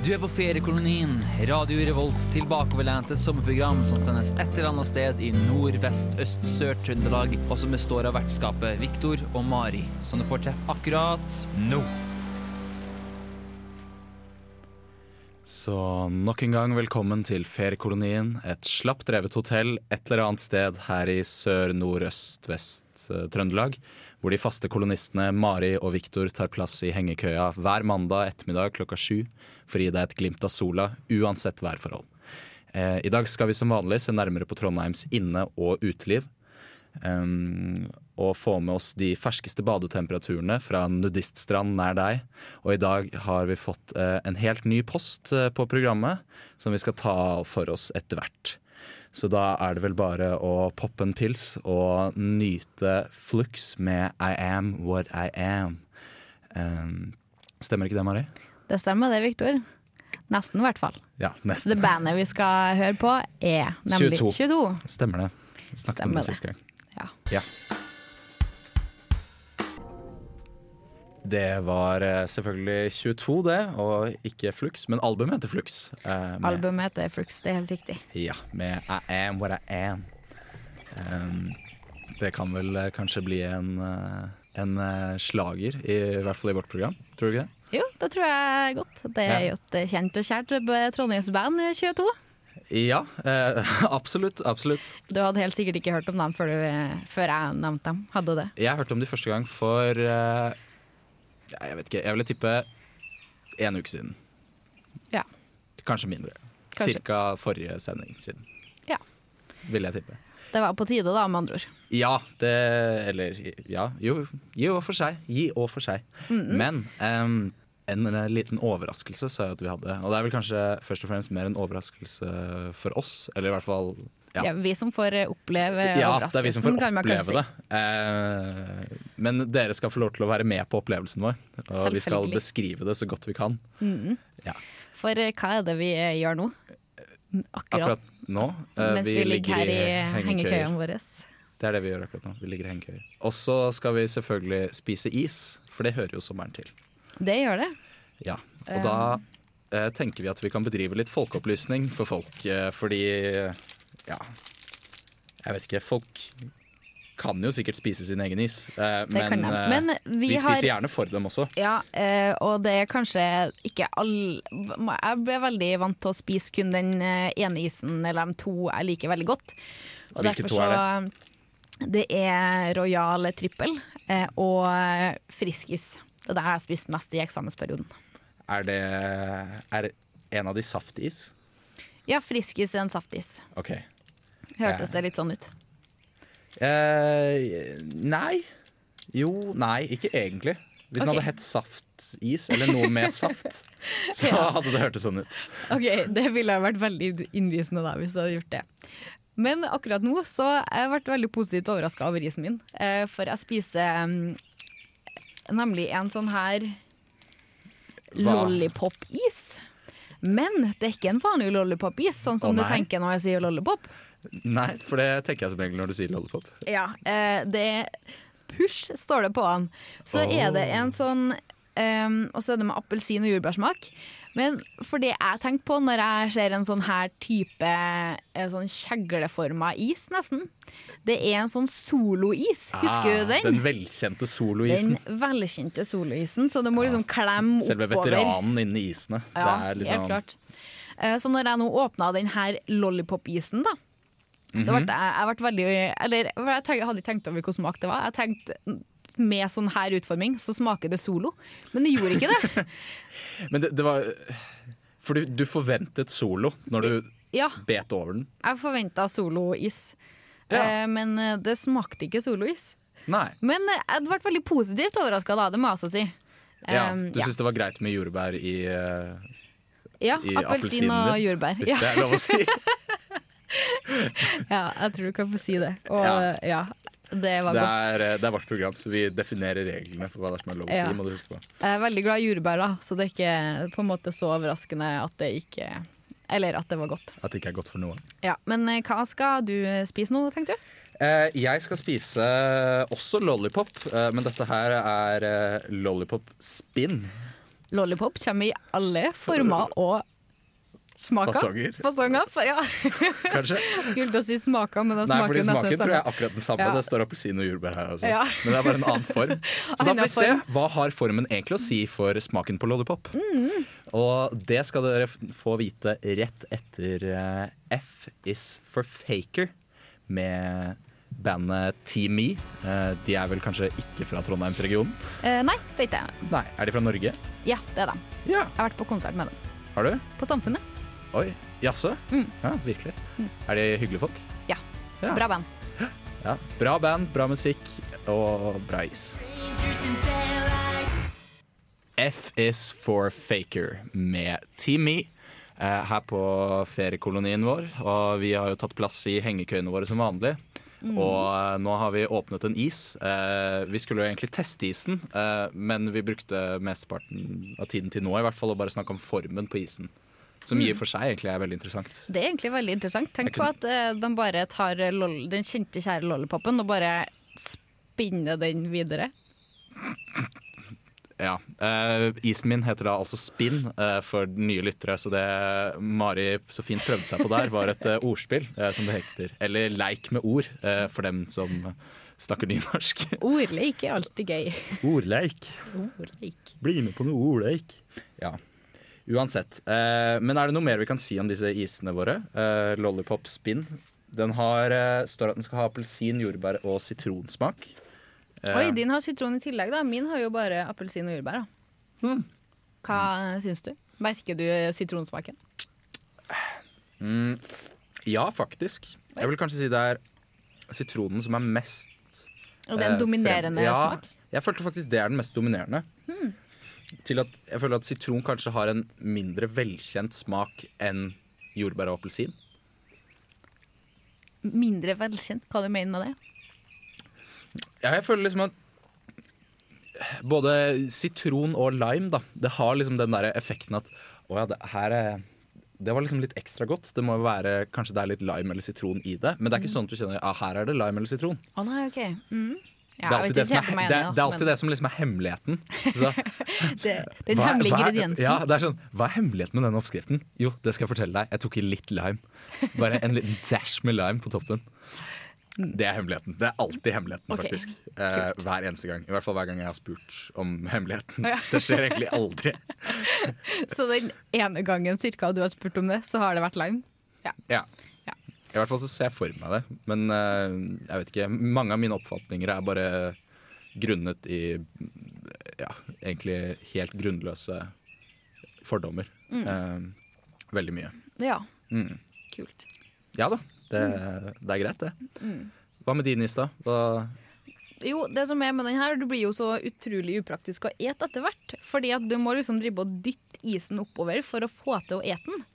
Du er på feriekolonien, Radio Revolts tilbakeoverlente sommerprogram som sendes et eller annet sted i nord, vest, øst, sør Trøndelag, og som består av vertskapet Viktor og Mari, som du får treffe akkurat nå. Så nok en gang velkommen til feriekolonien, et slapt drevet hotell et eller annet sted her i sør, nord, øst, vest eh, Trøndelag, hvor de faste kolonistene Mari og Viktor tar plass i hengekøya hver mandag ettermiddag klokka sju for å gi deg et glimt av sola uansett værforhold. Eh, I dag skal vi som vanlig se nærmere på Trondheims inne- og uteliv. Um, og få med oss de ferskeste badetemperaturene fra nudiststrand nær deg. Og i dag har vi fått uh, en helt ny post uh, på programmet som vi skal ta for oss etter hvert. Så da er det vel bare å poppe en pils og nyte Flux med I Am What I Am. Um, stemmer ikke det, Mari? Det stemmer det, Viktor. Nesten, i hvert fall. Ja, Så det bandet vi skal høre på, er nemlig 22. 22. Stemmer det. Snakket Stemmer om det. sist gang. Ja. Ja. Det var eh, selvfølgelig 22, det, og ikke Flux, men albumet heter Flux. eh, Albumet heter Flux, det er helt riktig. Ja, med I Am What I Am. Um, det kan vel eh, kanskje bli en, eh, en slager, i, hvert fall i vårt program. Tror du ikke det? Jo, det tror jeg godt. Det er jo et kjent og kjært Trondheimsband 22. Ja, eh, absolutt. Absolutt. Du hadde helt sikkert ikke hørt om dem før, du, før jeg nevnte dem. Hadde du det? Jeg hørte om dem første gang for eh, Jeg vet ikke, jeg ville tippe en uke siden. Ja. Kanskje mindre. Kanskje. Cirka forrige sending siden. Ja. Vil jeg tippe. Det var på tide, da, med andre ord. Ja, det Eller ja, jo, gi og for seg. Gi og for seg. Men um, en liten overraskelse sa jeg at vi hadde. Og det er vel kanskje først og fremst mer en overraskelse for oss. Eller i hvert fall Ja. er vi som får oppleve Ja, det er vi som får overraskelsen, kan man kanskje oppleve det. Eh, men dere skal få lov til å være med på opplevelsen vår. Og vi skal beskrive det så godt vi kan. Ja. For eh, hva er det vi eh, gjør nå? Akkurat, Akkurat nå. eh, mens vi, ligger her i hengekøyene våre. Det er det vi gjør akkurat nå. Vi ligger i hengekøyer. Og så skal vi selvfølgelig spise is, for det hører jo sommeren til. Det gjør det. Ja, og da eh, tenker vi at vi kan bedrive litt folkeopplysning for folk, eh, fordi ja, jeg vet ikke, folk kan jo sikkert spise sin egen is, eh, Det men, eh, Men vi vi har- spiser gjerne for dem også. Ja, eh, og det er kanskje ikke alle Jeg ble veldig vant til å spise kun den eh, ene isen, eller de to jeg liker veldig godt. Og Hvilke to er så Det er Royal Trippel eh, og eh, Friskis. Det er det jeg har spist mest i eksamensperioden. Er det er en av de saftis? Ja, Friskis enn saftis. Ok. Hørtes det litt sånn ut? Eh, nei. Jo, nei, ikke egentlig. Hvis den hadde hett saftis, eller noe med saft, så Ja. hadde det hørtes sånn ut. Ok, Det ville vært veldig innlysende da, hvis du hadde gjort det. Men akkurat nå så har jeg vært veldig positivt overraska over isen min. Eh, For jeg spiser mm, nemlig en sånn her lollipop-is. Men det er ikke en vanlig lollipop-is, sånn som Å, du nei. tenker når jeg sier lollipop. Nei, for det tenker jeg som regel når du sier lollipop. Ja, eh, det er Push står det på den. Så Oh. er det en sånn um, Og så er det med appelsin og jordbærsmak. Men for det jeg tenker på når jeg ser en sånn her type en sånn kjegleforma is, nesten, det er en sånn solois. Husker du Ah, den? Den velkjente soloisen. Den velkjente soloisen, så du må liksom klemme Selve oppover. veteranen innen isene. Ja, det er liksom, helt klart. Eh, Så når jeg nå åpna den her lollipop-isen, da, så Mhm. ble jeg, jeg ble veldig Eller jeg tenk, hadde ikke tenkt over hvilken smak det var. Jeg tenkte med sånn her utforming så smaker det solo, men det gjorde ikke det. Men det, det var For du, du forventet solo når du Ja, bet over den? jeg forventa solois, Ja. Eh, men eh, det smakte ikke solois. Nei. Men eh, jeg ble veldig positivt overraska da, det må jeg også si. Ja, Um, du syns det var greit med jordbær i, eh, ja, appelsin og jordbær. Hvis Ja, det er lov å si. ja, jeg tror du kan få si det. Og Ja. ja, det var Det er, godt. det er vårt program, så vi definerer reglene for hva det er som er lov å Ja. si. må du huske på. Jeg er veldig glad i jordbær, da, så det er ikke på en måte så overraskende at det ikke Eller at det var godt. At det ikke er godt for noe. Ja, Men eh, hva skal du spise nå, tenkte du? Eh, jeg skal spise også lollipop, eh, men dette her er eh, lollipop spin. lollipop kommer i alle former og smaker. Fasonger. Fasonger, ja. Kanskje? Skulle til å si smaker, men det Nei, smaker fordi smaken tror jeg er akkurat den samme. Ja. Det står appelsin og jordbær her også. Ja. Men det er bare en annen form. Så da får vi se hva har formen egentlig å si for smaken på lollipop. Mm. Og det skal dere få vite rett etter eh, F is for Faker med bandet Team E. Eh, de er vel kanskje ikke fra Trondheimsregionen? Eh, nei, det er ikke det. Nei, er de fra Norge? Ja, det er de. Ja. Jeg har vært på konsert med dem. Har du? På Samfunnet. Oi, jaså? Mm. Ja, virkelig. Er de hyggelige folk? Ja. Ja. Bra band. Ja. Bra band, bra musikk og bra is. F is for Faker med Team Me eh, her på feriekolonien vår. Og vi har jo tatt plass i hengekøyene våre som vanlig. Og eh, nå har vi åpnet en is. Eh, vi skulle jo egentlig teste isen, eh, men vi brukte mesteparten av tiden til nå i hvert fall å bare snakke om formen på isen. Som i og for seg egentlig er veldig interessant. Det er egentlig veldig interessant. Tenk kunne... på at eh, de bare tar lol den kjente, kjære lollipopen og bare spinner den videre. Ja. Uh, isen min heter da altså Spinn uh, for nye lyttere, så det Mari så fint prøvde seg på der, var et uh, ordspill, som det heter. Eller leik med ord, for dem som snakker nynorsk. Ordleik er alltid gøy. Ordleik. Ordleik. Bli med på noe ordleik. Ja. Uansett. Eh, men er det noe mer vi kan si om disse isene våre? Eh, Lollipop Spin. Den har, eh, står at den skal ha appelsin, jordbær og sitronsmak. Oi, din har sitron i tillegg, da. Min har jo bare appelsin og jordbær. da. Hmm. Hva syns du? Merker du sitronsmaken? Mm, ja, faktisk. Jeg vil kanskje si det er sitronen som er mest Og det er en dominerende frem- ja, smak? Jeg følte faktisk det er den mest dominerende. Til at jeg føler at sitron kanskje har en mindre velkjent smak enn jordbær og appelsin. Mindre velkjent. Hva du mener med det? Ja, jeg føler liksom at både sitron og lime, da, det har liksom den der effekten at å ja, det her er det var liksom litt ekstra godt. Det må jo være, Kanskje det er litt lime eller sitron i det, men det er ikke sånn at du kjenner ah, her er det lime eller sitron. Å nei, OK. Mm. Det, er alltid det, som er, det, det er alltid men det som liksom er hemmeligheten. Så, det, Den hva- hemmelige ingrediensen. Ja, det er sånn, Hva er hemmeligheten med denne oppskriften? Jo, det skal jeg fortelle deg. Jeg tok i litt lime. Bare en liten dash med lime på toppen. Det er hemmeligheten. Det er alltid hemmeligheten, okay. faktisk. Eh, hver eneste gang. I hvert fall hver gang jeg har spurt om hemmeligheten. Ja. Det skjer egentlig aldri. Så den ene gangen cirka du har spurt om det, så har det vært lime? Ja. Ja. I hvert fall så ser jeg for meg det. Men eh, jeg vet ikke. Mange av mine oppfatninger er bare grunnet i ja, egentlig helt grunnløse fordommer. Eh, veldig mye. ja. Mm. Kult. Ja da, det, det er greit, det. Hva med din is, da? Hva, Jo, det som er med den her, du blir jo så utrolig upraktisk å ete etter hvert. Fordi at du må liksom drive og dytte isen oppover for å få til å ete den.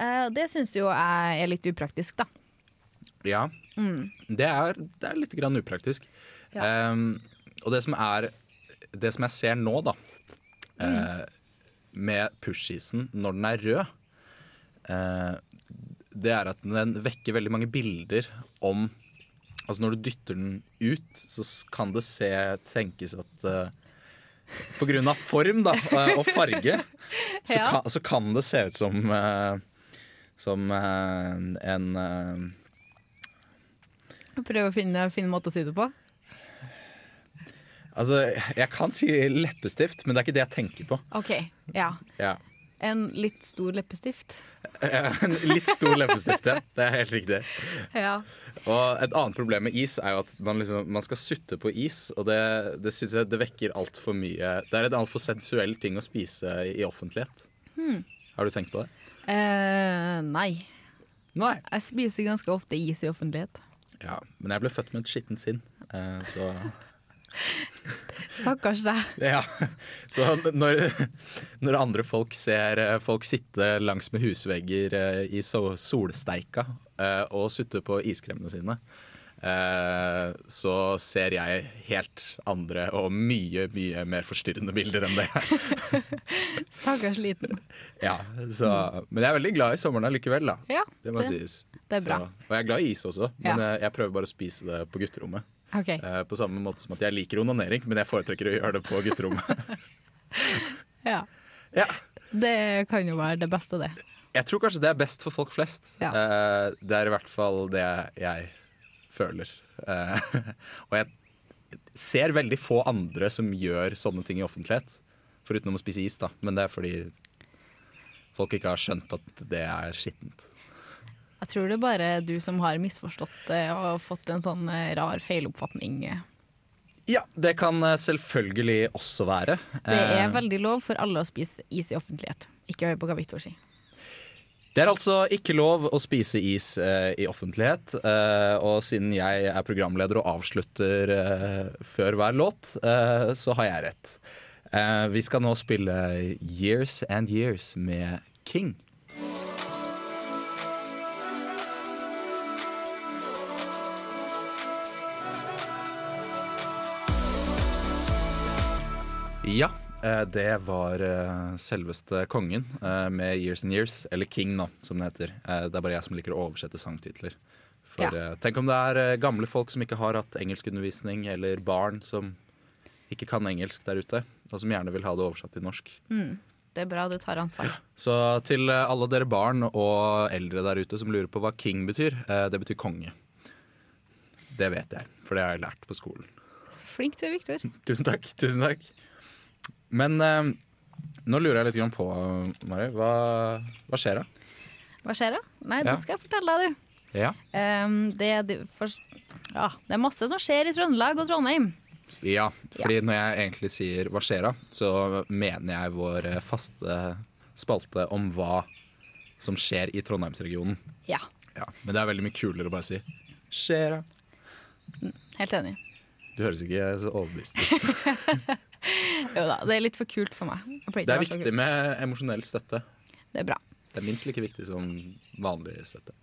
Eh, det syns jo jeg er litt upraktisk, da. ja, det, er, det er litt grann upraktisk. Ja. Um, og det som er Det som jeg ser nå, da, eh, med push-isen når den er rød, uh, det er at den vekker veldig mange bilder om Altså når du dytter den ut, så kan det se tenkes at uh, På grunn av form da, og farge, så, Ja. kan, så kan det se ut som Som eh, en eh, Prøve å finne, en en måte å si det på. Altså, jeg kan si leppestift, men det er ikke det jeg tenker på. OK, ja. Ja. En litt stor leppestift. En litt stor leppestift, ja. Det er helt riktig. Ja. Og et annet problem med is er jo at man, liksom, man skal sutte på is, og det, det syns jeg det vekker altfor mye Det er en altfor sensuell ting å spise i offentlighet. Har du tenkt på det? Eh, nei. Nei. Jeg spiser ganske ofte is i offentlighet. Ja, men jeg ble født med et skittent sinn, eh, så Stakkars deg. Ja, så når, når andre folk ser eh, folk sitte langs med husvegger eh, i solsteika eh, og sutte på iskremene sine, så ser jeg helt andre og mye, mye mer forstyrrende bilder enn det. Stakkars liten. ja, så, men jeg er veldig glad i sommeren allikevel, da. Ja, Det må det- sies. det er bra. Så, og jeg er glad i is også, men Ja. eh, jeg prøver bare å spise det på gutterommet. Okay. Eh, på samme måte som at jeg liker onanering, men jeg foretrekker å gjøre det på gutterommet. Ja. Ja. Det kan jo være det beste, det. Jeg tror kanskje det er best for folk flest. Ja. Eh, det er i hvert fall det jeg føler. Eh, og jeg ser veldig få andre som gjør sånne ting i offentlighet. Foruten å spise is, da. Men det er fordi folk ikke har skjønt at det er skittent. Jeg tror det er bare du som har misforstått det og fått en sånn eh, rar feiloppfatning. Ja, det kan eh, selvfølgelig også være. Det er veldig lov for alle å spise is i offentlighet. Ikke hør på hva Victor sier. Det er altså ikke lov å spise is eh, i offentlighet. eh, og siden jeg er programleder og avslutter eh, før hver låt, eh, så har jeg rett. Eh, vi skal nå spille Years and Years med King. Ja, det var eh, selveste kongen eh, med Years and Years, eller King nå, som det heter. Eh, Det er bare jeg som liker å oversette sangtitler. For Ja. eh, Tenk om det er eh, gamle folk som ikke har hatt engelskundervisning, eller barn som ikke kan engelsk der ute, og som gjerne vil ha det oversatt til norsk. Det er bra du tar ansvar. Så til eh, alle dere barn og eldre der ute som lurer på hva king betyr, eh, det betyr konge. Det vet jeg, for det har jeg lært på skolen. Så flink du er, Victor. Tusen takk. tusen takk Men eh, nå lurer jeg litt på, Mari, hva, hva skjer da? Hva skjer da? Nei, Ja. det skal jeg fortelle deg, du. Ja. Um, det, er for, ja, det er masse som skjer i Trøndelag og Trondheim. ja, fordi når jeg egentlig sier hva skjer da, så mener jeg vår eh, faste spalte om hva som skjer i Trondheimsregionen. Ja, Ja, men det er veldig mye kulere å bare si skjer da. helt enig. Du høres ikke så overbevist ut. Jo da, det er litt for kult for meg. Det er viktig med emosjonell støtte. Det er bra. Det er minst like viktig som vanlig støtte.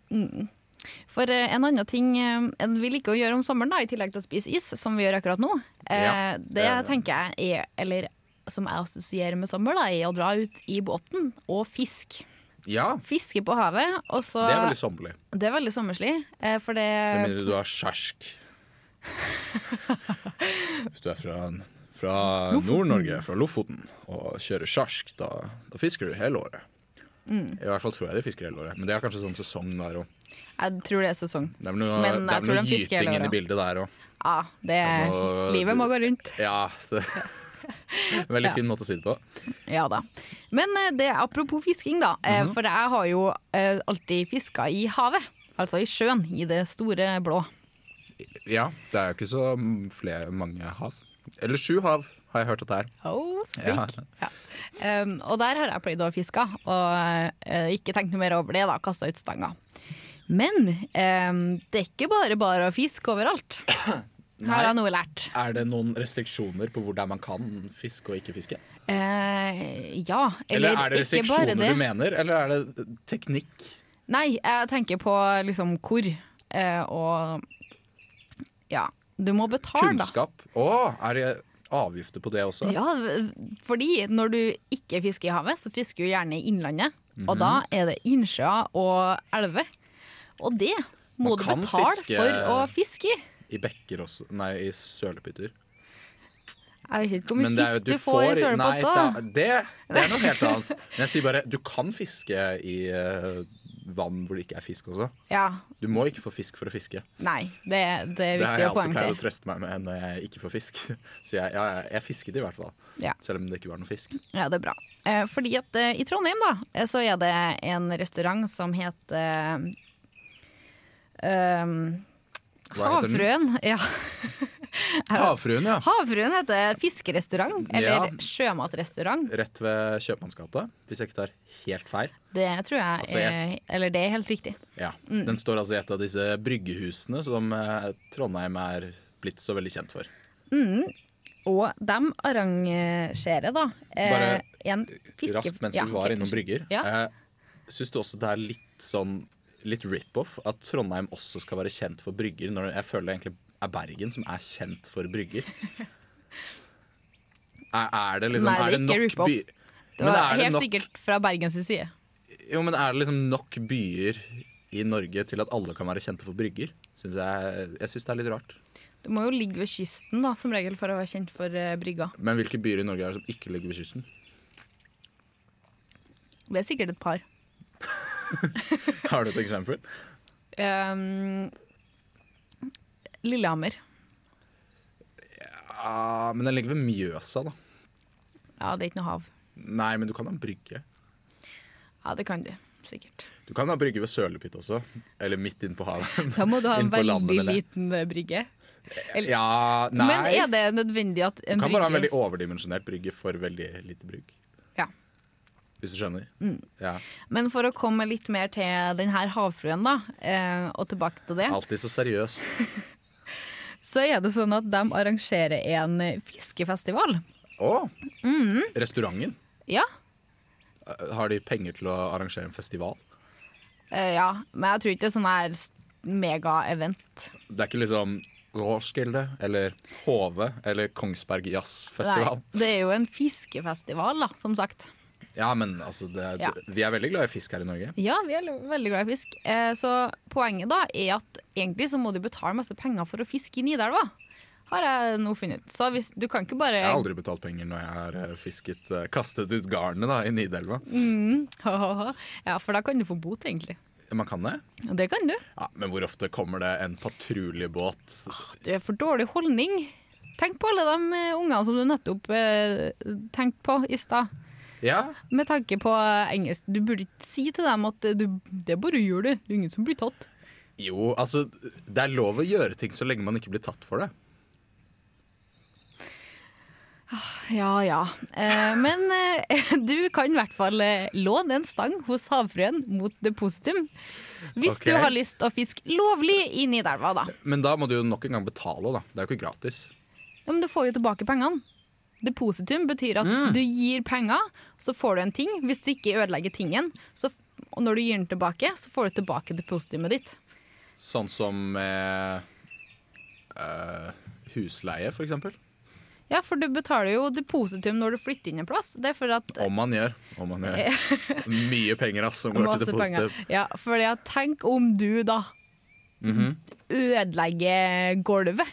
For eh, en annen ting eh, vi liker å gjøre om sommeren, da, i tillegg til å spise is, som vi gjør akkurat nå, eh, Ja, det, det er tenker jeg er, eller som jeg assosierer med sommer, da, er å dra ut i båten og fiske. Ja, Fiske på havet, så det er veldig sommerlig. Det er veldig sommerslig, for det Med mindre du har skjersk. Hvis du er fra, fra Nord-Norge, fra Lofoten, og kjører sjark, da, da fisker du hele året. Mm. I hvert fall tror jeg de fisker hele året. Men det er kanskje sånn sesong der òg. Jeg tror det er sesong. Det er noe, Men det er noe gyting inni i bildet der òg. Ja, det, må- livet må gå rundt. Ja, det, veldig fin måte å si det på. Ja da. Men det det, apropos fisking, da. Mm -hmm. For jeg har jo eh, alltid fiska i havet. Altså i sjøen, i det store blå. Ja, det er jo ikke så flere, mange hav. Eller sju hav, har jeg hørt at det er. Oh, så Ja. flink. Ja. Um, og der har jeg pleid å fiske, og uh, ikke tenkt noe mer over det. da, Kasta ut stanga. Men um, det er ikke bare bare å fiske overalt. Har jeg noe lært. Er det noen restriksjoner på hvordan man kan fiske og ikke fiske? Eh, ja, Eller, eller, er det restriksjoner det. du mener, eller er det teknikk? Nei, jeg tenker på liksom hvor. Eh, og ja, du må betale, da. Kunnskap? Å, er det avgifter på det også? Ja, fordi når du ikke fisker i havet, så fisker du gjerne i innlandet. Og Mhm. da er det innsjøer og elver. Og det må Man du betale fiske- for å fiske i. I bekker også? Nei, i sølepytter. Jeg vet ikke hvor mye fisk du, får, i sølepott, da. det, det, det er noe helt annet. Men jeg sier bare, du kan fiske i eh, vann hvor det ikke er fisk også. Ja, Du må ikke få fisk for å fiske. nei, det, det er Det har jeg alltid pleid å trøste meg med når jeg ikke får fisk. Så jeg, ja, jeg, fisket i hvert fall. Ja. Selv om det ikke var noe fisk. Ja, det er bra. Eh, fordi at eh, i Trondheim da, eh, så er det en restaurant som heter um? Havfruen. Ja. Havfruen, ja. Havfruen heter fiskerestaurant, eller Ja. sjømatrestaurant. Rett ved Kjøpmannsgata, hvis jeg ikke tar helt feil. Det tror jeg, Altså, jeg- er, Eller det er helt riktig. Ja. Mm. Den står altså i et av disse bryggehusene som eh, Trondheim er blitt så veldig kjent for. Og de arrangerer da eh, Bare en fiske... Raskt mens Ja, vi var okay. innom brygger. Ja. Eh, Syns du også det er litt sånn Litt rip-off at Trondheim også skal være kjent for brygger, når jeg føler egentlig er Bergen som er kjent for brygger? Er, er det liksom Nei, det er er det ikke nok rip-off. Det var det helt nok- sikkert fra Bergens side. Jo, men er det liksom nok byer i Norge til at alle kan være kjente for brygger? Synes jeg jeg syns det er litt rart. Du må jo ligge ved kysten da, som regel for å være kjent for uh, brygga. Men hvilke byer i Norge er det som ikke ligger ved kysten? Det er sikkert et par. Har du et eksempel? Um, Lillehammer. Ja, men den ligger ved Mjøsa, da. Ja, det er ikke noe hav. Nei, men du kan ha brygge. Ja, det kan du. Sikkert. Du kan ha brygge ved Sølepytt også. Eller midt inne på havet. Da må du ha en veldig liten eh, brygge. Eller- Ja, nei. Men er det nødvendig at en du kan bare ha en veldig brygge overdimensjonert brygge for veldig lite brygg. Ja. Hvis du skjønner? Mm. Ja. Men for å komme litt mer til denne havfruen, da, eh, og tilbake til det, Alltid så seriøs. så er det sånn at de arrangerer en eh, fiskefestival. Å! Mm. Restauranten. Ja. Har de penger til å arrangere en festival? Eh, ja. Men jeg tror ikke det er sånn her mega-event. Det er ikke liksom Råskilde eller HV eller Kongsberg Jazzfestival. Nei, det er jo en fiskefestival, da, som sagt. Ja, men altså det, Ja. Vi er veldig glad i fisk her i Norge. Ja, vi er veldig glad i fisk. Eh, så poenget da er at egentlig så må du betale masse penger for å fiske i Nidelva. Har jeg nå funnet ut. Så hvis, du kan ikke bare Jeg har aldri betalt penger når jeg har eh, fisket eh, kastet ut garnet da, i Nidelva. Ja, for da kan du få bot, egentlig. Man kan det? Det kan du. Ja, Men hvor ofte kommer det en patruljebåt? Du er for dårlig holdning. Tenk på alle de eh, ungene som du nettopp eh, tenkte på i stad. Ja, Med tanke på eh, engelsk. Du burde ikke si til dem at eh, du, det er bare å gjøre det. Det er ingen som blir tatt. Jo, altså Det er lov å gjøre ting så lenge man ikke blir tatt for det. Ja ja. Eh, men eh, du kan i hvert fall eh, låne en stang hos havfruen mot depositum. Hvis okay. du har lyst å fiske lovlig i Nidelva, da. Men da må du jo nok en gang betale, da. Det er jo ikke gratis. Ja, men du får jo tilbake pengene. Depositum betyr at Mm. du gir penger, så får du en ting. Hvis du ikke ødelegger tingen, så, og når du gir den tilbake, så får du tilbake depositumet ditt. Sånn som eh, eh, husleie, for eksempel. Ja, for du betaler jo depositum når du flytter inn en plass. Det er for at Om man gjør. Om man gjør. Mye penger ass, som går til depositum. Ja, for tenk om du da Mhm. ødelegger gulvet.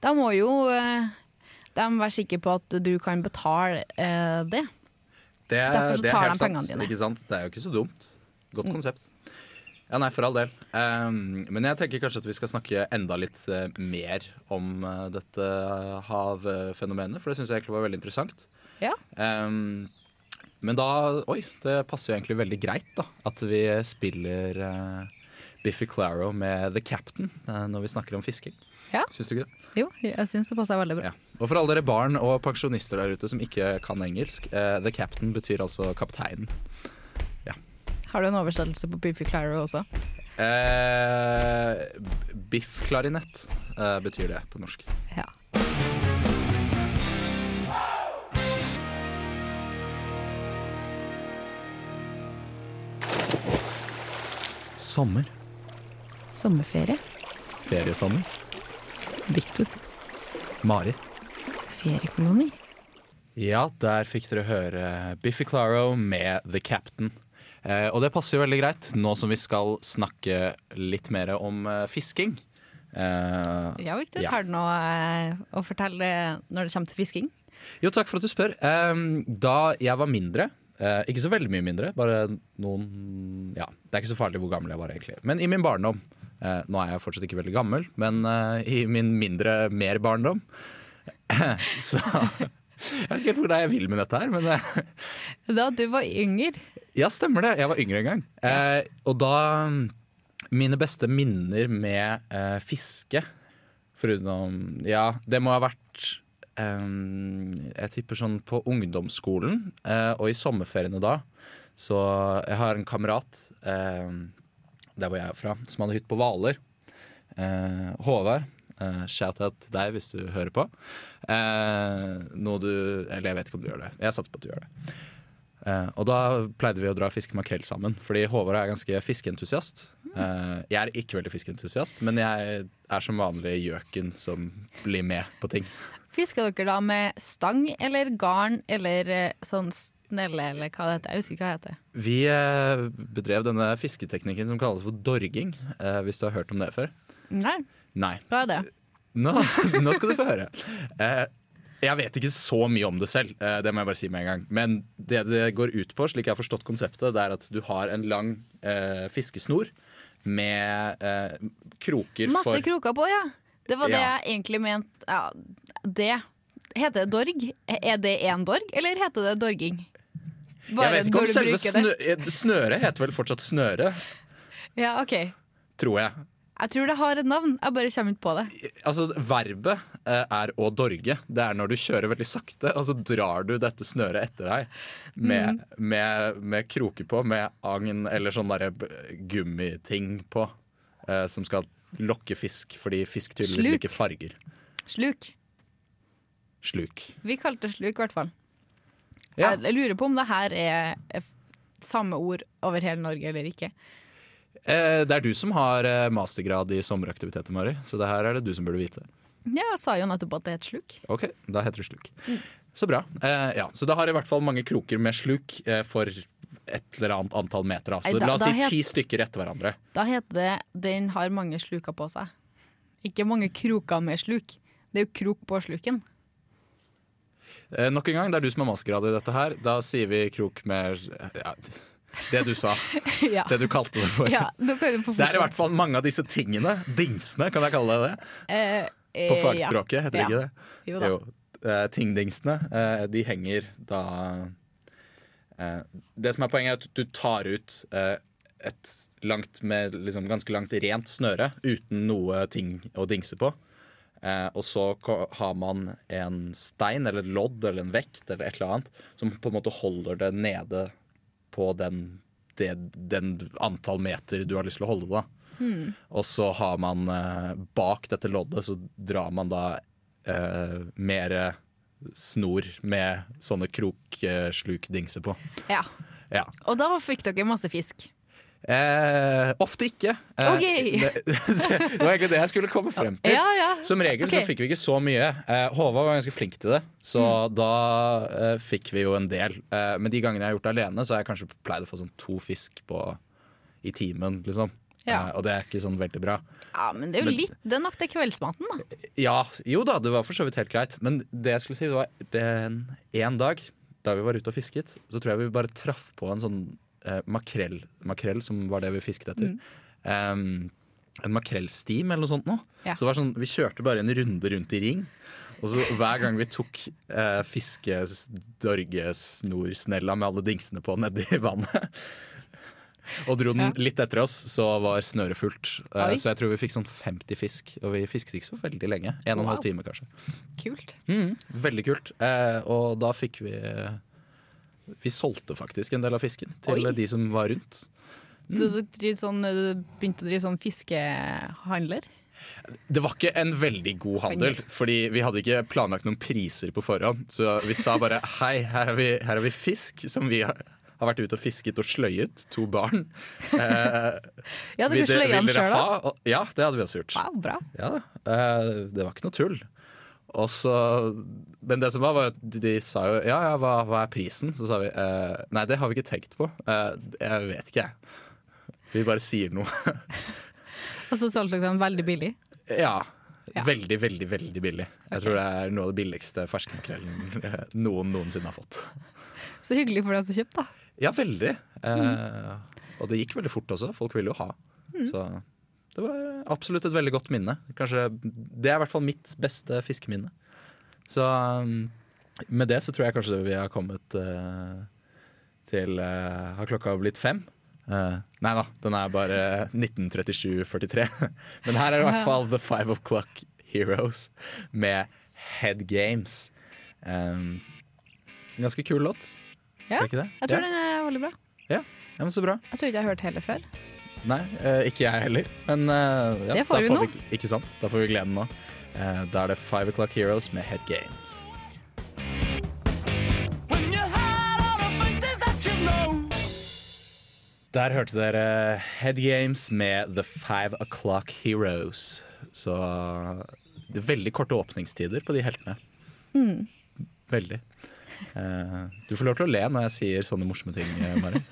Da må jo eh, de være sikre på at du kan betale eh, det. Det er, Derfor så det tar helt de sant. pengene dine. Mm. Ikke sant? Det er jo ikke så dumt. Godt konsept. Ja, nei, for all del. Um, men jeg tenker kanskje at vi skal snakke enda litt uh, mer om uh, dette havfenomenet, for det syns jeg egentlig var veldig interessant. Ja. Um, men da Oi, det passer jo egentlig veldig greit, da. At vi spiller uh, Biffy Claro med The Captain når vi snakker om fisking. Ja. Syns du ikke det? Jo, jeg syns det passer veldig bra. Ja. Og for alle dere barn og pensjonister der ute som ikke kan engelsk, uh, The Captain betyr altså kapteinen. Har du en oversettelse på Biffy Claro også? Uh, biff klarinett uh, betyr det på norsk. Ja. Sommer. Sommerferie. Feriesommer. Victor. Mari. Feriekoloni. Ja, der fikk dere høre Biffy Claro med The Captain. Eh, og det passer jo veldig greit nå som vi skal snakke litt mer om eh, fisking. Eh, Ja, Victor, Ja. har du noe eh, å fortelle når det kommer til fisking? Jo, takk for at du spør. Ehm, da jeg var mindre, eh, ikke så veldig mye mindre, bare noen Ja, det er ikke så farlig hvor gammel jeg var, egentlig. Men i min barndom eh, Nå er jeg fortsatt ikke veldig gammel, men eh, i min mindre mer barndom Så Jeg vet ikke helt hvor det er jeg vil med dette her, men eh, Da du var yngre. ja, stemmer det. Jeg var yngre en gang. Eh, og da Mine beste minner med eh, fiske Foruten Ja, det må ha vært eh, Jeg tipper sånn på ungdomsskolen eh, og i sommerferiene da. Så jeg har en kamerat eh, der hvor jeg er fra, som hadde hytte på Hvaler. Eh, Håvard. Eh, Shout-out til deg hvis du hører på. Uh, noe du Eller jeg vet ikke om du gjør det. Jeg satser på at du gjør det. Uh, og da pleide vi å dra fiske makrell sammen, fordi Håvard er ganske fiskeentusiast. Uh, jeg er ikke veldig fiskeentusiast, men jeg er som vanlig gjøken som blir med på ting. Fisker dere da med stang eller garn eller sånn snelle eller hva det heter? Jeg husker ikke hva det heter. Vi uh, bedrev denne fisketeknikken som kalles for dorging, hvis du har hørt om det før. Nei, Nei. hva er det? Nå, nå skal du få høre. Eh, jeg vet ikke så mye om det selv, eh, det må jeg bare si med en gang. Men det det går ut på, slik jeg har forstått konseptet, det er at du har en lang eh, fiskesnor med eh, kroker Masse for kroker på, ja. Det var det Ja. jeg egentlig mente. Ja, det. Heter det dorg? Er det én dorg, eller heter det dorging? Jeg vet ikke om selve snø, eh, snøret heter vel fortsatt snøre, Ja, OK. tror jeg. Jeg tror det har et navn, jeg bare kommer ikke på det. Altså, Verbet eh, er å dorge. Det er når du kjører veldig sakte, og så drar du dette snøret etter deg med, med, med kroker på, med agn eller sånn derre gummiting på, eh, som skal lokke fisk, fordi fisk tydeligvis Sluk. liker farger. Sluk. Sluk. Vi kalte det sluk, i hvert fall. Ja. Jeg, jeg lurer på om det her er er samme ord over hele Norge eller ikke. Eh, det er du som har eh, mastergrad i sommeraktiviteter, Mari, så det her er det du som burde vite. Ja, jeg sa jo nettopp at det het sluk. Ok, da heter det sluk. Så bra. Eh, ja, så det har i hvert fall mange kroker med sluk for et eller annet antall meter. Altså. Da- La oss si ti stykker etter hverandre. Da heter det 'den har mange sluker på seg'. Ikke mange kroker med sluk. Det er jo krok på sluken. Eh, nok en gang, det er du som har mastergrad i dette her. Da sier vi krok med ja, det du sa. ja. Det du kalte det for. ja, Det er i hvert fall mange av disse tingene. Dingsene, kan jeg kalle det det? Eh, eh, På fagspråket, heter det Ja. ikke det? Jo da. Jo. Eh, tingdingsene, eh, de henger da eh, Det som er poenget, er at du tar ut et langt med liksom ganske langt rent snøre uten noe ting å dingse på. Eh, og så har man en stein eller et lodd eller en vekt eller et eller annet som på en måte holder det nede på den, det, den antall meter du har lyst til å holde da. Og så har man eh, bak dette loddet så drar man da eh, mer snor med sånne krokslukdingser på. Ja. Ja. Og da fikk dere masse fisk. Eh, ofte ikke. Eh, okay. det, det var egentlig det jeg skulle komme frem til. Ja, ja. Som regel okay. så fikk vi ikke så mye. Eh, Håvard var ganske flink til det, så Mm. da eh, fikk vi jo en del. Eh, men de gangene jeg har gjort det alene, så har jeg kanskje pleid å få sånn to fisk på, i timen. Liksom. Ja. Eh, og det er ikke sånn veldig bra. Ja, men det er jo Men- litt Det er nok til kveldsmaten, da. Ja, jo da, det var for så vidt helt greit. Men det jeg skulle si, det var én en dag da vi var ute og fisket, så tror jeg vi bare traff på en sånn eh, makrell, makrell, som var det vi fisket etter. Um, en makrellstim eller noe sånt noe. Ja. Så det var sånn, vi kjørte bare en runde rundt i ring. Og så hver gang vi tok eh, fiskedorgesnorsnella med alle dingsene på nedi vannet, og dro den litt etter oss, så var snøret fullt. Oi. så jeg tror vi fikk sånn 50 fisk, og vi fisket ikke så veldig lenge. En og en halv time kanskje. Kult. Mm, veldig kult. Eh, og da fikk vi Vi solgte faktisk en del av fisken til Oi. de som var rundt. Du, du, sånn, du begynte å drive sånn fiskehandler? Det var ikke en veldig god handel, fordi vi hadde ikke planlagt noen priser på forhånd. Så vi sa bare hei, her har vi, her har vi fisk som vi har, har vært ute og fisket og sløyet. To barn. Eh, Ja, dere dere- sløy vil den sjøl, da? Ja, det hadde vi også gjort. Wow, bra. Ja. Eh, det var ikke noe tull. Og så, men det som var, var at de sa jo ja, ja, hva, hva er prisen? Så sa vi eh, nei, det har vi ikke tenkt på. Eh, jeg vet ikke, jeg. Vi bare sier noe. Og så solgte dere den veldig billig. ja. Ja. Veldig, veldig veldig billig. Jeg tror det er noe av det billigste ferskmakrellen eh, noen noensinne har fått. Så hyggelig for deg som kjøpte, da. Ja, veldig. Eh, og det gikk veldig fort også. Folk ville jo ha. Så det var absolutt et veldig godt minne. Kanskje, det er i hvert fall mitt beste fiskeminne. Så um, med det så tror jeg kanskje vi har kommet uh, til uh, Har klokka blitt fem? Uh, nei da, den er bare 1937-43. Men her er det i hvert fall The Five O'Clock Heroes med Head Games. Um, ganske kul låt. Ja, er? Jeg tror ja. den er veldig bra. Ja, men Så bra. Jeg tror ikke jeg har hørt hele før. Nei, eh, ikke jeg heller. Men eh, ja, Det får vi nå. ikke sant? Da får vi gleden nå. Eh, da er det Five O'Clock Heroes med Head Games. Der hørte dere Head Games med The Five O'Clock Heroes. Så det er veldig korte åpningstider på de heltene. Mm. Veldig. Eh, du får lov til å le når jeg sier sånne morsomme ting, eh, Mari.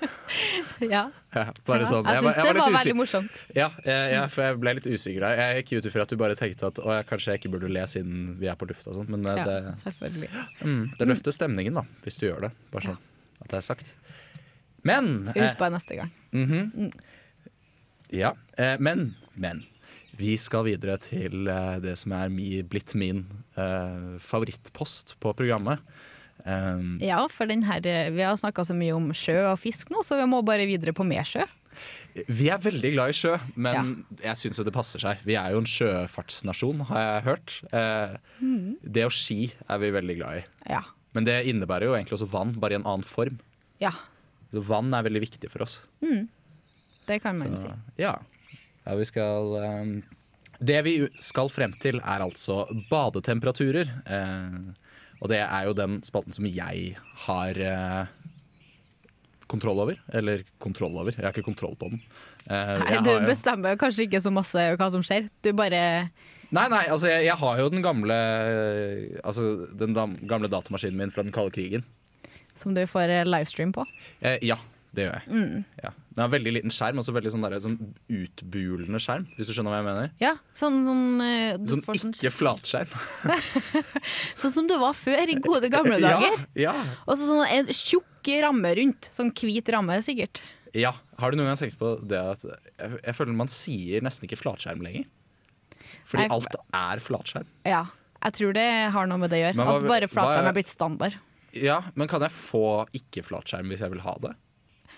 Ja. Ja, bare sånn. jeg var- syns det var veldig morsomt. Ja, jeg, jeg, for jeg ble litt usikker der. Jeg gikk ut ifra at du bare tenkte at å, jeg, kanskje jeg ikke burde le siden vi er på lufta og sånn, men eh, Ja, det, selvfølgelig. mm, det løfter stemningen da, hvis du gjør det. Bare sånn at det er sagt. Men Skal huske på det neste gang. Mm -hmm. mm. Ja, men, men. Vi skal videre til det som er mi, blitt min eh, favorittpost på programmet. Um, Ja, for den her, eh, vi har snakka så mye om sjø og fisk nå, så vi må bare videre på mer sjø. Vi er veldig glad i sjø, men jeg syns jo det passer seg. Vi er jo en sjøfartsnasjon, har jeg hørt. Eh, Det å ski er vi veldig glad i. Ja. Men det innebærer jo egentlig også vann, bare i en annen form. ja. Så vann er veldig viktig for oss. Det kan man Så, si. ja. ja, vi skal eh, Det vi skal frem til, er altså badetemperaturer. Eh, og det er jo den spalten som jeg har eh, kontroll over. Eller kontroll over, jeg har ikke kontroll på den. Eh, Nei, du bestemmer kanskje ikke så masse hva som skjer. Du bare Nei, nei, altså jeg, jeg har jo den gamle Altså den gamle datamaskinen min fra den kalde krigen. Som du får eh, livestream på. Eh, ja, det gjør jeg. Ja. Den har veldig liten skjerm, også veldig sånn, der, sånn utbulende skjerm, hvis du skjønner hva jeg mener. Ja, sånn, sånn, eh, Sånn sånn, ikke flatskjerm. sånn som det var før, i gode gamle dager. Ja, ja, Og så sånn en tjukk ramme rundt. Sånn hvit ramme, sikkert. ja. Har du noen gang tenkt på det at jeg, jeg føler man sier nesten ikke flatskjerm lenger? Fordi Nei, alt er flatskjerm. Ja. Jeg tror det har noe med det å gjøre. Hva- At bare flatskjerm hva- er blitt standard. Ja, Men kan jeg få ikke flatskjerm hvis jeg vil ha det?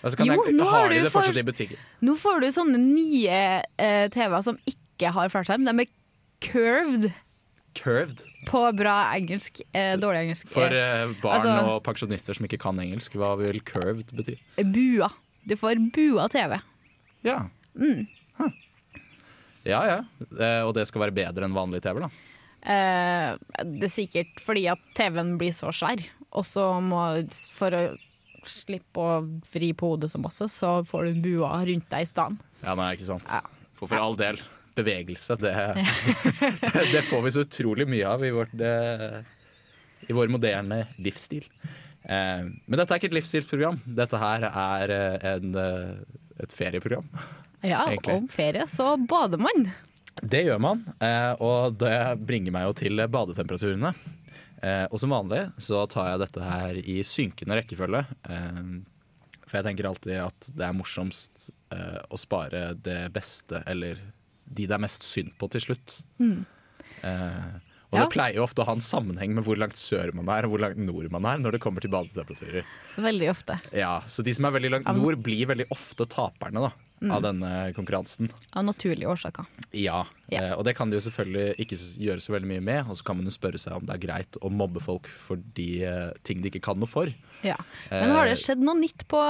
Altså, kan Jo, jeg, nå har de det fortsatt for- i butikken? Nå får du sånne nye eh, TV-er som ikke har flatskjerm. De er curved Curved. på bra engelsk. Eh, dårlig engelsk. For Eh, eh, barn altså- og pensjonister som ikke kan engelsk, hva vil curved bety? bua. Du får bua TV. Ja. Mm. Huh. Ja ja. Eh, og det skal være bedre enn vanlig TV, da. Eh, det er sikkert fordi at TV-en blir så svær, og så må for å slippe å vri på hodet så masse, så får du en bua rundt deg i stedet. Ja, nei, ikke sant. Ja. For for all del, bevegelse, det, det får vi så utrolig mye av i, vårt, det, i vår moderne livsstil. Eh, men dette er ikke et livsstilsprogram. Dette her er eh, en, eh, et ferieprogram. Ja, Egentlig. om ferie så bader man. Det gjør man, eh, og det bringer meg jo til badetemperaturene. Eh, og som vanlig så tar jeg dette her i synkende rekkefølge. Eh, for jeg tenker alltid at det er morsomst eh, å spare det beste, eller de det er mest synd på, til slutt. Eh, og Ja. det pleier jo ofte å ha en sammenheng med hvor langt sør man er og hvor langt nord man er når det kommer til badetemperaturer. Veldig ofte. Ja, Så de som er veldig langt nord, blir veldig ofte taperne da, av denne konkurransen. Av naturlige årsaker. Ja, yeah. eh, og det kan de jo selvfølgelig ikke gjøre så veldig mye med. Og så kan man jo spørre seg om det er greit å mobbe folk for de eh, ting de ikke kan noe for. Ja. Men har det skjedd noe nytt på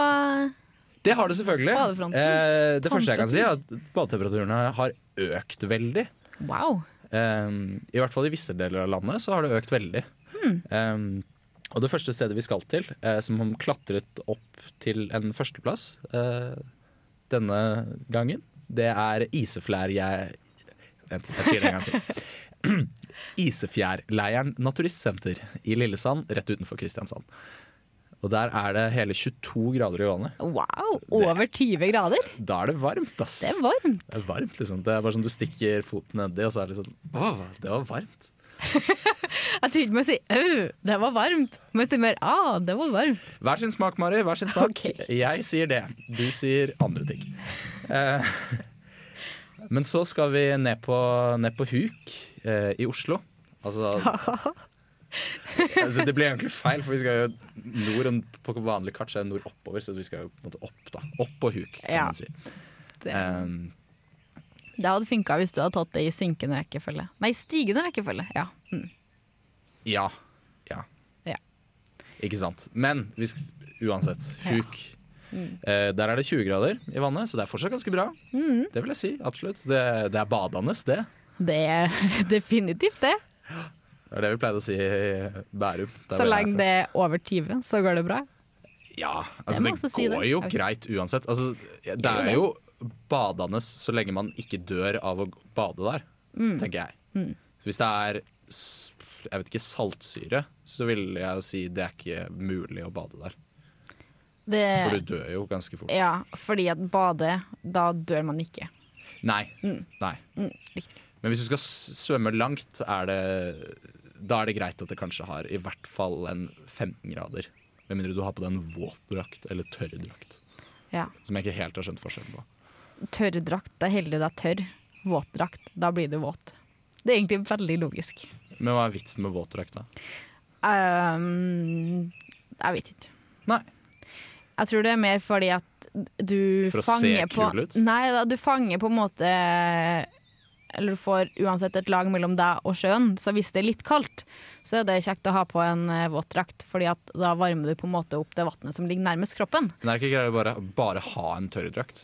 Det har det selvfølgelig. Eh, det første jeg kan si, er at badetemperaturene har økt veldig. Wow. Eh, I hvert fall i visse deler av landet så har det økt veldig. Hmm. Eh, og det første stedet vi skal til, eh, som klatret opp til en førsteplass eh, denne gangen, det er Iseflær... Jeg, vent, jeg sier det en gang til. Isefjærleiren naturistsenter i Lillesand, rett utenfor Kristiansand. Og der er det hele 22 grader i vannet. wow. Over 20 grader. Da er det varmt, ass. Det er varmt. Det er varmt, liksom. Det er bare sånn du stikker foten nedi, og så er det sånn Å, det var varmt. Jeg trodde man si au, det var varmt. Men det mer ah, det var varmt. Hver sin smak, Mari. Hver sin smak. Okay. Jeg sier det. Du sier andre ting. Eh, men så skal vi ned på, ned på Huk eh, i Oslo. Altså, altså Det blir egentlig feil, for vi skal jo nord på vanlig kart så er det nord oppover, så vi skal jo på en måte opp, da. Opp på Huk, kan Ja. man si. Det, Eh, det hadde funka hvis du hadde tatt det i synkende rekkefølge. Nei, stigende rekkefølge. Ja. Mm. ja. Ja. Ja. Ikke sant. Men hvis, uansett, uansett, Ja. Huk. Uh, der er det 20 grader i vannet, så det er fortsatt ganske bra. Mm. Det vil jeg si, absolutt. Det, det er badende, det. Det er definitivt det. Det er det vi pleide å si i Bærum. Så lenge det er over 20, så går det bra. Ja, altså det, det, går si det. jo okay. greit uansett. Altså, det er jo badende så lenge man ikke dør av å bade der, Mm. tenker jeg. Mm. hvis det er jeg vet ikke, saltsyre, så vil jeg jo si det er ikke mulig å bade der. Det, For du dør jo ganske fort. ja, fordi at bade, da dør man ikke. Nei. Nei. Mm, riktig. Men hvis du skal svømme langt, er det, da er det greit at det kanskje har i hvert fall en 15 grader. Med mindre du har på deg en våt drakt eller tørrdrakt. Ja. Som jeg ikke helt har skjønt forskjellen på. Tørrdrakt, det er heldig det er tørr. Våtdrakt, da blir du våt. Det er egentlig veldig logisk. Men hva er vitsen med våtdrakt, da? Um, jeg vet ikke. Nei. Jeg tror det er mer fordi at du For å se fanger på kul ut? Nei da, du fanger på en måte Eller du får uansett et lag mellom deg og sjøen, så hvis det er litt kaldt, så er det kjekt å ha på en eh, våtdrakt, fordi at da varmer du på en måte opp det vannet som ligger nærmest kroppen. Men er det ikke greit å bare, bare ha en tørrdrakt?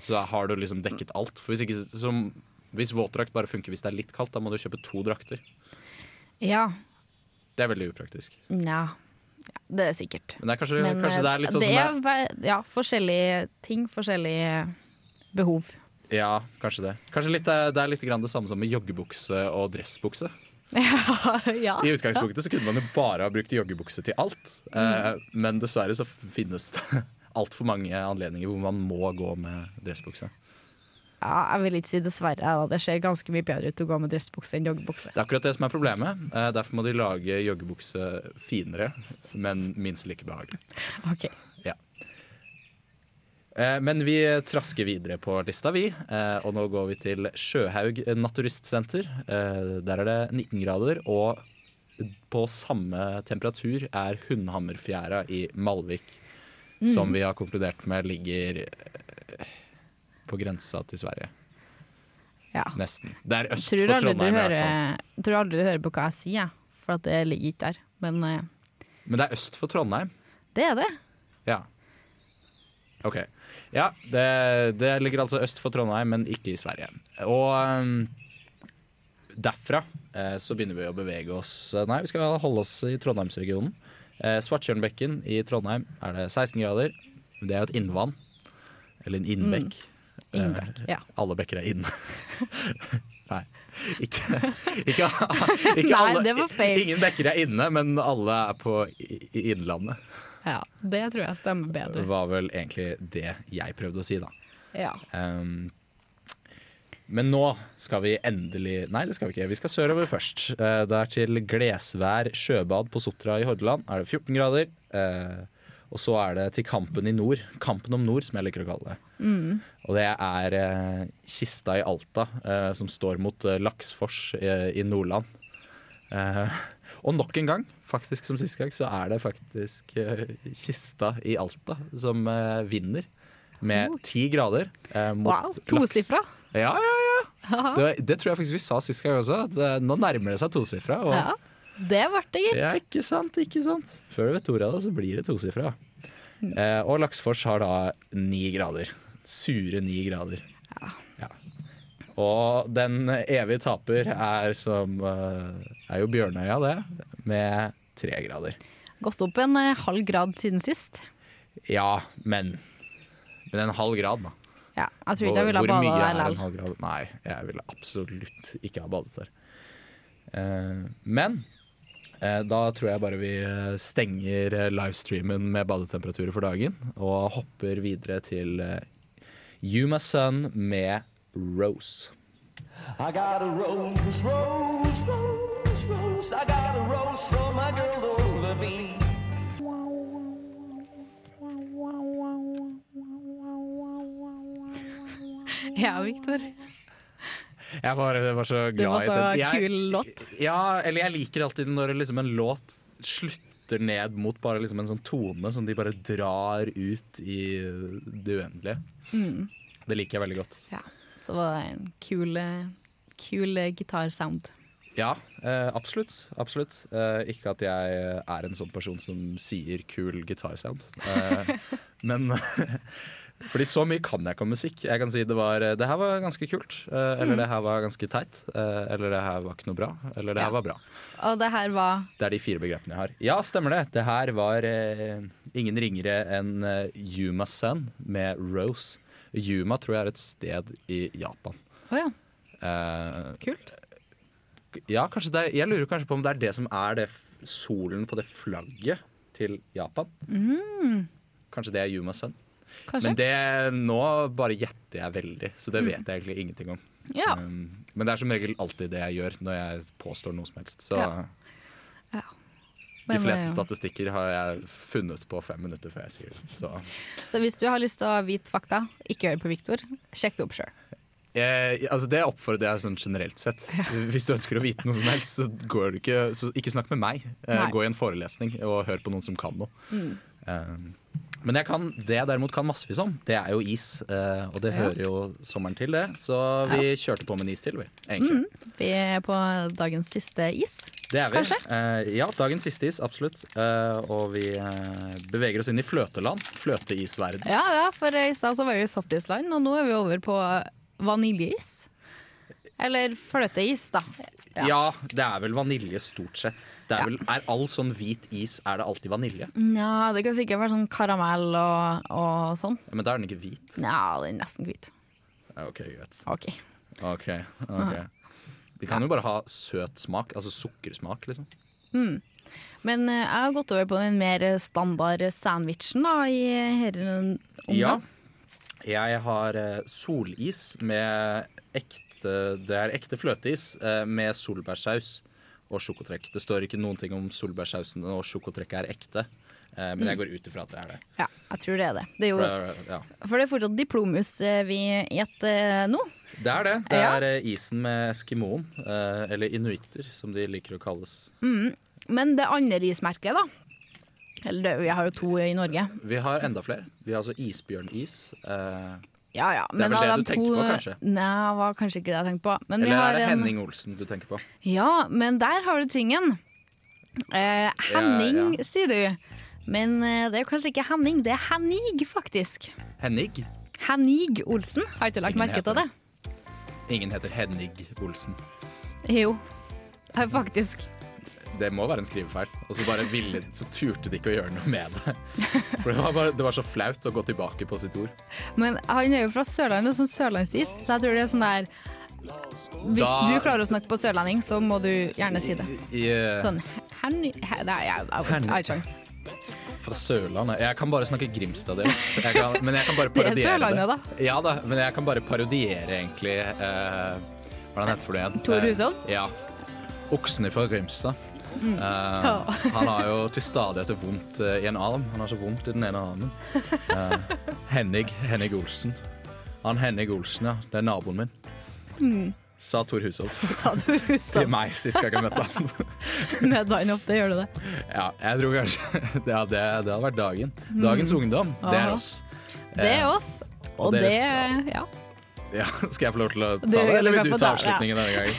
Så da har du liksom dekket alt. For hvis, ikke, som, hvis våtdrakt bare funker hvis det er litt kaldt, da må du kjøpe to drakter. Ja. Det er veldig upraktisk. Nja. Ja, det er sikkert. Men det er kanskje, Men, kanskje det er litt sånn det som er, Ja, forskjellige ting, forskjellige behov. Ja, kanskje det. Kanskje litt, det er- litt grann det samme som med joggebukse og dressbukse. ja. I utgangspunktet så kunne man jo bare ha brukt joggebukse til alt. mm. men dessverre så finnes det altfor mange anledninger hvor man må gå med dressbukse. ja, jeg vil ikke si dessverre. Det ser ganske mye bedre ut å gå med dressbukse enn joggebukse. Det er akkurat det som er problemet. Eh, derfor må de lage joggebukse finere, men minst like behagelig. Ok. Ja. Men vi trasker videre på lista, vi. Eh, Og nå går vi til Sjøhaug naturistsenter. Eh, Der er det 19 grader, og på samme temperatur er Hundhammerfjæra i Malvik, som vi har konkludert med ligger eh, på grensa til Sverige. Ja. Nesten. Det er øst Tror for Trondheim, hører, i hvert fall. tror aldri du hører på hva jeg sier, for at det ligger ikke der. Men uh, Men det er øst for Trondheim. det er det. Ja. OK. Ja, det, det ligger altså øst for Trondheim, men ikke i Sverige. Og um, derfra uh, så begynner vi å bevege oss Nei, vi skal holde oss i Trondheimsregionen. Eh, Svartjørnbekken i Trondheim er det 16 grader. Det er jo et innvann. Eller en innbekk. Innbekk. Ja. Alle bekker er inne. Nei, ikke, ikke, ikke Nei, alle. det var feil. Ingen bekker er inne, men alle er på Innlandet. ja. Det tror jeg stemmer bedre. Det var vel egentlig det jeg prøvde å si, da. Ja. Um, men nå skal vi endelig Nei, det skal vi ikke. Vi skal sørover først. Eh, det er til Glesvær sjøbad på Sotra i Hordaland. Er det 14 grader. Eh, og så er det til Kampen i nord. Kampen om nord, som jeg liker å kalle det. Og det er eh, Kista i Alta, som står mot Laksfors i Nordland. Eh, og nok en gang, faktisk som sist gang, så er det faktisk Kista i Alta som vinner. Med ti grader. mot Wow, laks. tosifra. Ja, ja, ja. Det, det tror jeg faktisk vi sa sist gang også. At eh, nå nærmer det seg tosifra. Og Ja. Det ble det, gitt. ja, ikke sant, ikke sant. Før du vet ordet av det, så blir det tosifra. Eh, og Laksfors har da ni grader. Sure ni grader. Ja. Og den evige taper er som eh, Er jo Bjørnøya, det. Med tre grader. Gått opp en eh, halv grad siden sist. Ja, men Men en halv grad, da. Ja, jeg tror ikke jeg ville ha er der en likevel. halv grad? Nei, jeg ville absolutt ikke ha badet der. Eh, men eh, da tror jeg bare vi eh, stenger eh, livestreamen med badetemperaturer for dagen, og hopper videre til You, my son med Rose. I got a rose, rose, rose, rose. I got a rose from my girl Laura Levine. Ja, Victor. Jeg var, var så glad Det var så i den. Kul låt. Ja, eller jeg liker alltid når liksom en låt slutter ned mot bare liksom en sånn tone som de bare drar ut i det uendelige. Mm. Det liker jeg veldig godt. Ja, så var det en kul, kul gitarsound. Ja, eh, absolutt. absolutt. Eh, ikke at jeg er en sånn person som sier kul gitarsound. Eh, men Fordi så mye kan jeg ikke om musikk. Jeg kan si det var Det her var ganske kult. Eller eller det her var ganske teit. Eh, eller det her var ikke noe bra. Eller det Ja. her var bra. Og det her var Det er de fire begrepene jeg har. Ja, stemmer det. Det her var eh, ingen ringere enn eh, Yuma Sun med Rose. Yuma tror jeg er et sted i Japan. Å ja, Eh, kult. Ja, er, jeg lurer kanskje på om det er det som er det solen på det flagget til Japan. Kanskje det er Yuma Sun. Kanskje? Men det, nå bare gjetter jeg veldig, så det vet jeg egentlig ingenting om. Ja. Um, men det er som regel alltid det jeg gjør når jeg påstår noe som helst. Så Ja. Ja. de fleste eh, statistikker har jeg funnet på fem minutter før jeg sier det. Så Så hvis du har lyst til å vite fakta, ikke hør på Viktor. Sjekk det opp sjøl. Eh, altså det oppfordrer jeg sånn generelt sett. Hvis du ønsker å vite noe som helst, så, går du ikke, så ikke snakk med meg. Eh, gå i en forelesning og hør på noen som kan noe. Mm. Um, men jeg kan, det jeg derimot kan massevis om, det er jo is. eh, og det hører jo sommeren til, det. Så vi kjørte på med en is til, vi. Egentlig. Vi er på dagens siste is. Det er vi. Mm. Kanskje? Eh, ja, dagens siste is, absolutt. Eh, og vi beveger oss inn i fløteland. Fløteisverden. Ja, ja, for i stad var vi i softisland, og nå er vi over på vaniljeis. Eller fløteis, da. Ja. det er vel vanilje stort sett. Det er, vel, er all sånn hvit is er det alltid vanilje? Ja, det kan sikkert være sånn karamell og, og sånn. Ja, men da er den ikke hvit. Ja, den er nesten hvit. Ja, ok, greit. OK. Ok, ok. De kan jo bare ha søt smak, altså sukkersmak, liksom. Men eh, jeg har gått over på den mer standard sandwichen da, i herren Ja. Jeg har eh, solis med ekte Det er ekte fløteis eh, med solbærsaus og sjokotrekk. Det står ikke noen ting om solbærsausen og sjokotrekket er ekte, eh, men jeg går ut ifra at det er det. Ja, jeg tror det er det. Det er jo, For, ja. for det er fortsatt diplomus eh, vi gjetter nå. Det er det. Det er ja. isen med eskimoen, eller inuitter som de liker å kalles. Men det andre ismerket, da. Eller vi har jo to i Norge. Vi har enda flere. Vi har altså isbjørnis. Eh, Ja, ja. Det er vel det du tenker på, kanskje? Nei, det var kanskje ikke det jeg tenkte på. Men eller har er det en- Henning Olsen du tenker på? Ja, men der har du tingen. Eh, Henning, Ja, sier du. Men eh, det er kanskje ikke Henning, det er Hennig, faktisk. Hennig? Hennig Olsen. Har ikke lagt merke til det? Ingen heter Hennig Olsen. Jo, faktisk. Det må være en skrivefeil. Og så bare ville, så turte de ikke å gjøre noe med det. For det var, bare, det var så flaut å gå tilbake på sitt ord. Men han er jo fra Sørlandet, sånn sørlandsis, så jeg tror det er sånn der Hvis Da- du klarer å snakke på sørlending, så må du gjerne si det. Yeah. eh, Sånn Henny he- Nei, jeg har ikke. Fra Sørlandet. Jeg kan bare snakke Grimstad-dialekt. Men jeg kan bare Det er parodiere Sørlandet, da. Ja da, men jeg kan bare parodiere egentlig eh, er heter det igjen? Tor Eh, Ja. Oksene fra Grimstad. Mm. Uh, han har jo til stadighet vondt eh, i en arm. Han har så vondt i den ene armen. Uh, Henning, Henning Olsen. Han Henning Olsen, ja. Det er naboen min. Mm. Sa Tor Hushovd til meg sist gang jeg møtte han. Med Dine Up, det gjør du det? Ja, jeg tror kanskje ja, det, det hadde vært dagen. Dagens ungdom, det er Mm. Oss. Det er oss. Og og det Ja. Ja, skal jeg få lov til å ta det, du eller vil du ta ja. avslutningen denne gangen?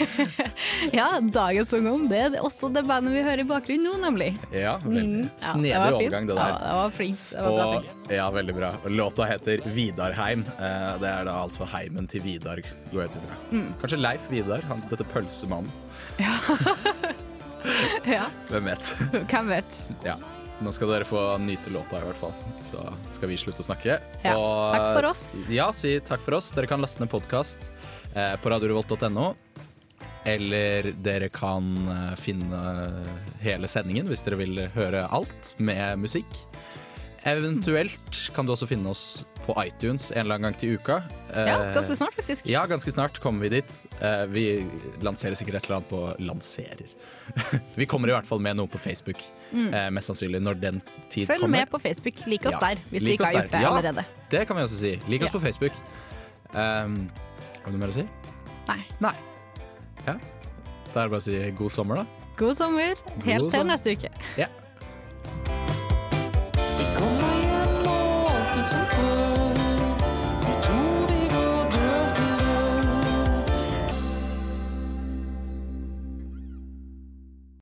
ja, dagens ungdom. Det er også det bandet vi hører i bakgrunnen nå, nemlig. Ja, veldig. Mm. Ja, Snedig fint. overgang, det Ja, det var flink. Det var bra tenkt. ja, veldig bra. Låta heter Vidarheim. Eh, Det er da altså heimen til Vidar, går jeg ut ifra. Mm. Kanskje Leif Vidar, han, dette pølsemannen. Ja, Hvem vet? hvem vet. Ja. Nå skal dere få nyte låta, i hvert fall. Så skal vi slutte å snakke. Ja, Og, takk for oss. Ja, si takk for oss. Dere kan laste ned podkast eh, på radiorevolt.no. Eller dere kan eh, finne hele sendingen hvis dere vil høre alt med musikk. Eventuelt kan du også finne oss på iTunes en eller annen gang til uka. Ja, Eh, ganske snart, faktisk. Ja, ganske snart kommer vi dit. Eh, vi lanserer sikkert et eller annet på Lanserer. vi kommer i hvert fall med noe på Facebook, mm. mest sannsynlig, når den tid. Følg kommer. med på Facebook. Lik oss Ja, der, hvis lik du ikke har gjort det Ja. allerede. Det kan vi også si. Lik oss på Facebook. Um, har du noe mer å si? Nei. Nei. Ja. Da er det bare å si god sommer, da. God sommer. Helt God til sommer. neste uke. Ja.